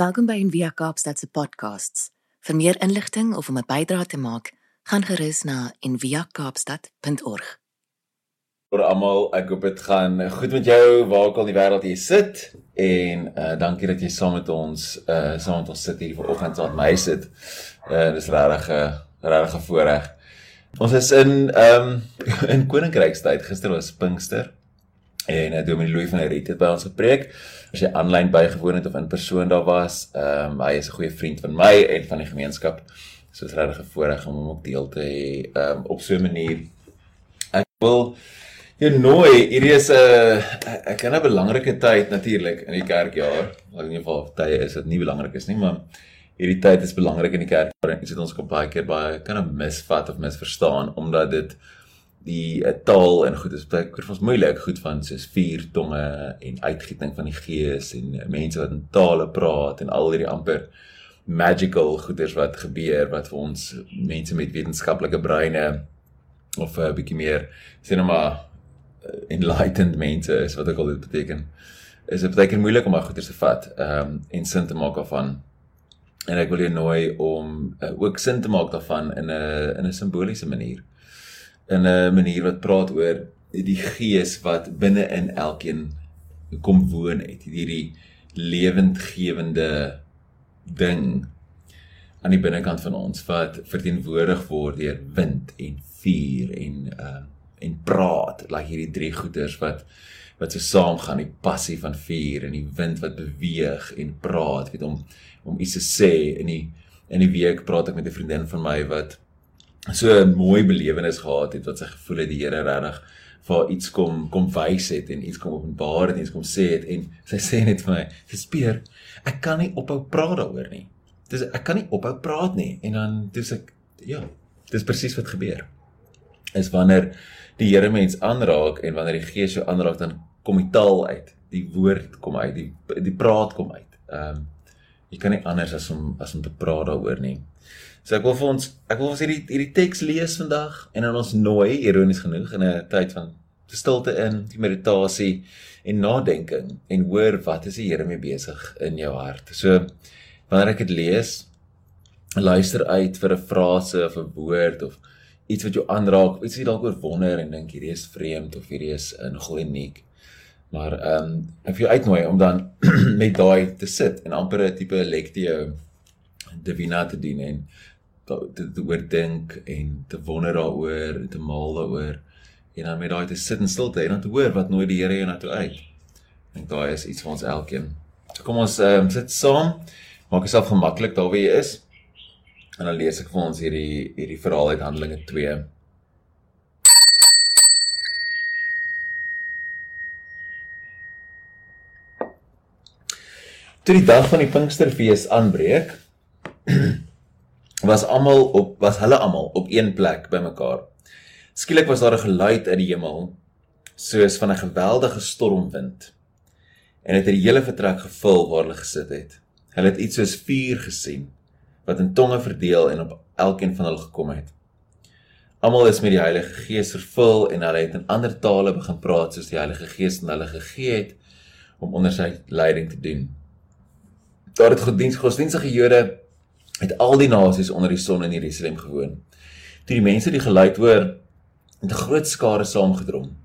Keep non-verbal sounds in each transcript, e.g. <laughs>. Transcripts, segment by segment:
Welkom by Envia Kaapstad se podcasts. Vir meer inligting of om 'n bydrae te maak, gaan gerus na enviakaapstad.org. Vir almal, ek hoop dit gaan goed met jou waar ook al in die wêreld jy sit en uh dankie dat jy saam met ons uh saam met ons sit hier vanoggend saam met my sit. Uh dis regtig 'n regtig voorreg. Ons is in ehm um, <laughs> in koninkrykstyd. Gister was Pinkster en uh, Dominee Louis van der Riet het by ons gepreek. As jy aanlyn bygewoon het of in persoon daar was, ehm um, hy is 'n goeie vriend van my en van die gemeenskap. So is regtig 'n voorreg om hom ook deel te hê ehm um, op so 'n manier. Ek wil jou nooi. Hierdie is 'n uh, ek ken 'n belangrike tyd natuurlik in die kerkjaar. In ieder geval tye is dit nie belangrik is nie, maar hierdie tyd is belangrik in die kerk. Dit ons kom baie keer baie kan 'n misvat of misverstaan omdat dit die uh, taal en goed is baie vir ons moeilik. Goed van soos vier tonge en uitgieting van die gees en uh, mense wat in tale praat en al hierdie amper magical goeders wat gebeur wat vir ons mense met wetenskaplike breine of 'n uh, bietjie meer sê nou maar enlightened mense is wat ek al dit beteken is dit baie keer moeilik om maar goeders te vat um, en sin te maak daarvan. En ek wil jou nooi om uh, ook sin te maak daarvan in 'n in 'n simboliese manier in 'n manier wat praat oor die gees wat binne in elkeen kom woon het. Hierdie lewendgewende ding aan die binnekant van ons wat verteenwoordig word deur wind en vuur en uh en praat. Like hierdie drie goeters wat wat so saam gaan die passie van vuur en die wind wat beweeg en praat. Weet om om iets te sê. In die in die week praat ek met 'n vriendin van my wat so 'n mooi belewenis gehad het wat sy gevoel het die Here regtig vir iets kom kom wys het en iets kom openbaar het en iets kom sê het en sy sê net vir my gespeer ek kan nie ophou praat daaroor nie. Dis ek kan nie ophou praat nie. En dan dis ek ja dis presies wat gebeur. Is wanneer die Here mens aanraak en wanneer die Gees jou aanraak dan kom die taal uit die woord kom uit die die praat kom uit. Ehm um, jy kan nie anders as om as om te praat daaroor nie So ek wil vir ons ek wil ons hierdie hierdie teks lees vandag en dan ons nooi ironies genoeg in 'n tyd van stilte in, die meditasie en nadenking en hoor wat is die Here mee besig in jou hart. So wanneer ek dit lees, luister uit vir 'n frase of 'n woord of iets wat jou aanraak, iets wat jy dalk oor wonder en dink hierdie is vreemd of hierdie is nogal uniek. Maar ehm um, ek wil jou uitnooi om dan <clears throat> met daai te sit en amper 'n tipe lectio divina te doen en te, te oordink en te wonder daaroor en te maal daaroor en dan met daai te sit in stilte en dan te hoor wat nooit die Here jou na toe uit. Dink daai is iets vir ons elkeen. So kom ons ehm um, sit saam. Maak jouself gemaklik daar waar jy is. En dan lees ek vir ons hierdie hierdie verhaal uit Handelinge 2. Toe die dag van die Pinksterfees aanbreek, <clears throat> was almal op was hulle almal op een plek bymekaar. Skielik was daar 'n geluid uit die hemel soos van 'n geweldige stormwind en het die hele vertrek gevul waar hulle gesit het. Hulle het iets soos vuur gesien wat in tonge verdeel en op elkeen van hulle gekom het. Almal is met die Heilige Gees vervul en hulle het in ander tale begin praat soos die Heilige Gees aan hulle gegee het om onder sy leiding te doen. Daar het gediens godsdienstige Jode het al die nasies onder die son in Jerusalem gewoon. Toe die mense die geluid hoor, het 'n groot skare saamgedrom.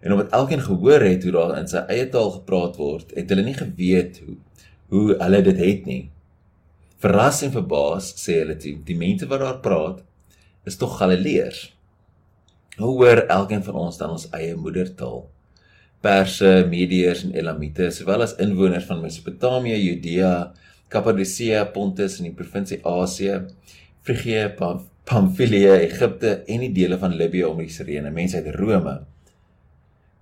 En omdat elkeen gehoor het hoe daar in sy eie taal gepraat word, het hulle nie geweet hoe hoe hulle dit het nie. Verras en verbaas sê hulle toe, die mense wat daar praat, is tog Galileërs. Hoe hoor elkeen van ons dan ons eie moedertaal? Perse, Medeërs en Elamite, sowel as inwoners van Mesopotamië, Judea, Kappadosia, Pontus in die provinsie Asië, Frigië, Pamfilië, Egipte en die dele van Libië om die Sirene, mense uit Rome.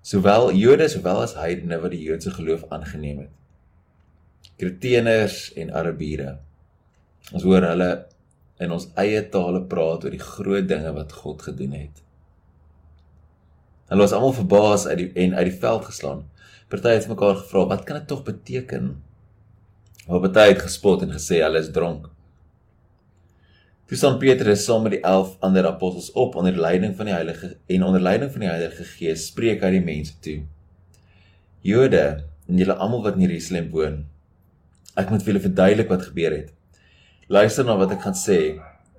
Sowel Jode sowel as heidene wat die Joodse geloof aangeneem het. Kreteners en Arabiere. Ons hoor hulle in ons eie tale praat oor die groot dinge wat God gedoen het. Hulle was almal verbaas uit die en uit die veld geslaan. Party het mekaar gevra, "Wat kan dit tog beteken?" Maar baie het gespot en gesê hulle is dronk. Toe staan Petrus saam met die 11 ander apostels op onder leiding van die Heilige en onder leiding van die Heilige Gees spreek hy die mense toe. Jode en julle almal wat in Jerusalem woon, Ek moet vir julle verduidelik wat gebeur het. Luister na wat ek gaan sê.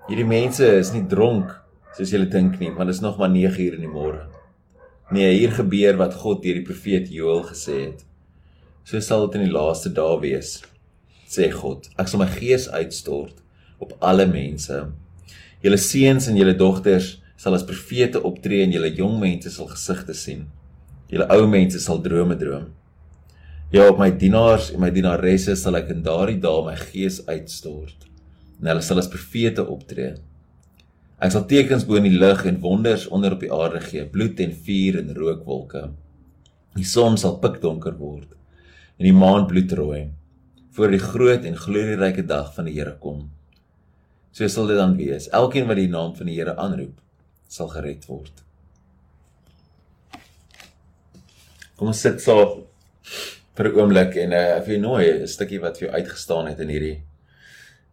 Hierdie mense is nie dronk soos julle dink nie, want dit is nog maar 9 uur in die môre. Nee, hier gebeur wat God deur die profeet Joël gesê het. So sal dit in die laaste dae wees, sê God. Ek sal my gees uitstort op alle mense. Julle seuns en julle dogters sal as profete optree en julle jong mense sal gesigte sien. Julle ou mense sal drome droom. Ja, op my dienaars en my dienaresse sal ek in daardie dae my gees uitstort. En hulle sal as profete optree. Ek sal tekens bo in die lug en wonders onder op die aarde gee, bloed en vuur en rookwolke. Die son sal pikdonker word en die maan bloedrooi voor die groot en glorieryke dag van die Here kom. So sal dit dan wees. Elkeen wat die naam van die Here aanroep, sal gered word. Kom ons sit so vir 'n oomblik en uh, ek wil nooi 'n stukkie wat vir jou uitgestaan het in hierdie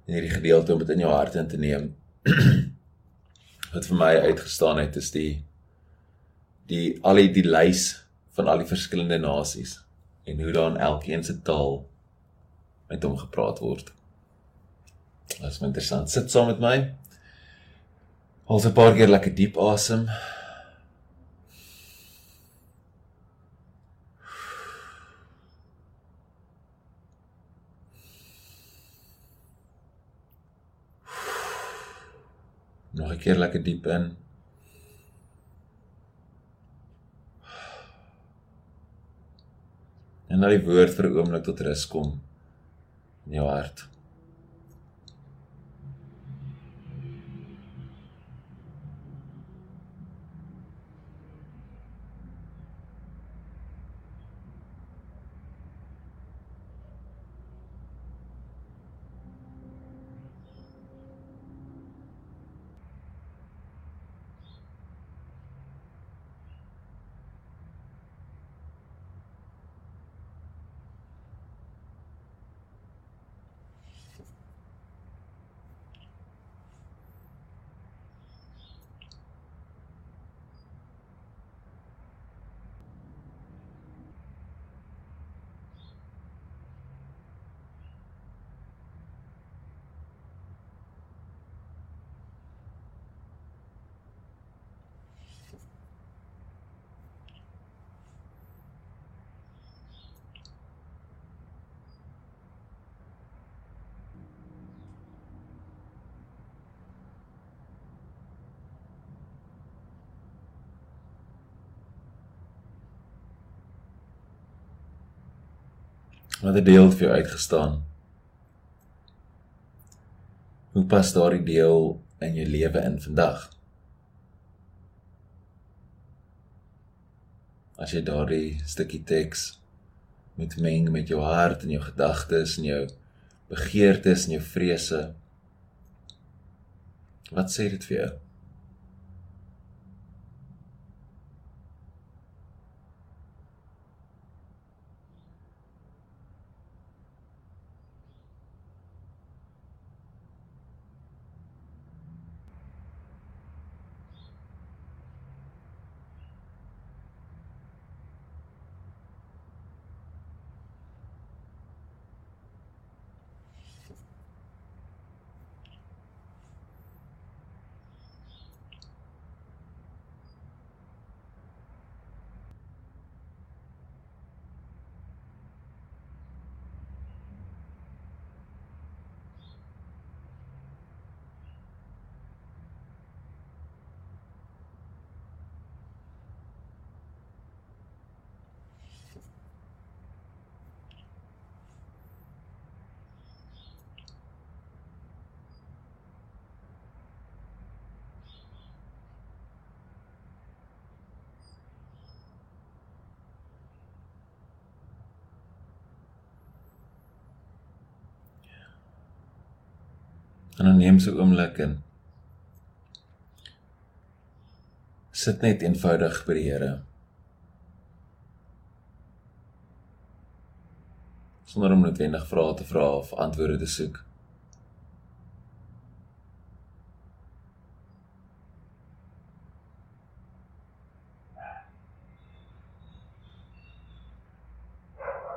in hierdie gedeelte om dit in jou hart in te neem. <clears throat> wat vir my uitgestaan het is die die al die, die lys van al die verskillende nasies en hoe dan elkeen se taal met hom gepraat word. Dit is interessant. Sit saam met my. Haal 'n paar keer lekker diep asem. Nog 'n keer lekker diep in. En laat die woord vir 'n oomblik tot rus kom in jou hart. Wat 'n deel vir jou uitgestaan. Hoe pas daardie deel in jou lewe in vandag? As jy daardie stukkie teks met meng met jou hart en jou gedagtes en jou begeertes en jou vrese. Wat sê dit vir jou? En dan neem 'n oomblik in. Sit net eenvoudig by die Here. Sonder om noodwendig vrae te vra of antwoorde te soek.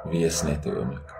Wees net 'n oomblik.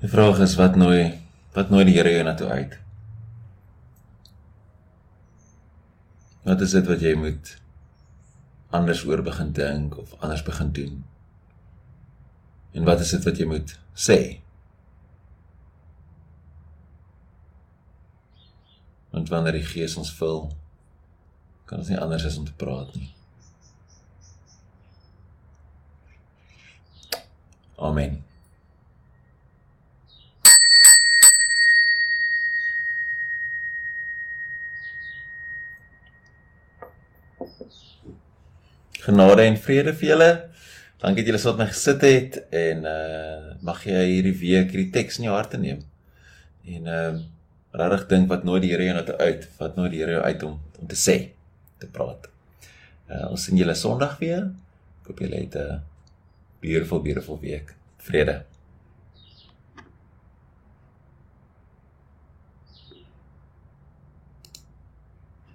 Die vraag is wat nooi wat nooi die Here jou na toe uit? Wat is dit wat jy moet anders oor begin dink of anders begin doen? En wat is dit wat jy moet sê? Want wanneer die Gees ons vul, kan ons nie anders as om te praat nie. Amen. Genade en vrede vir julle. Dankie dat julle saam met my gesit het en uh mag jy hierdie week hierdie teks in jou harte neem. En uh regtig dink wat nooit die Here jou nou uit, wat nooit die Here jou uit om om te sê, te praat. Uh ons sien julle Sondag weer. Ek hoop julle het 'n beautiful beautiful week. Vrede.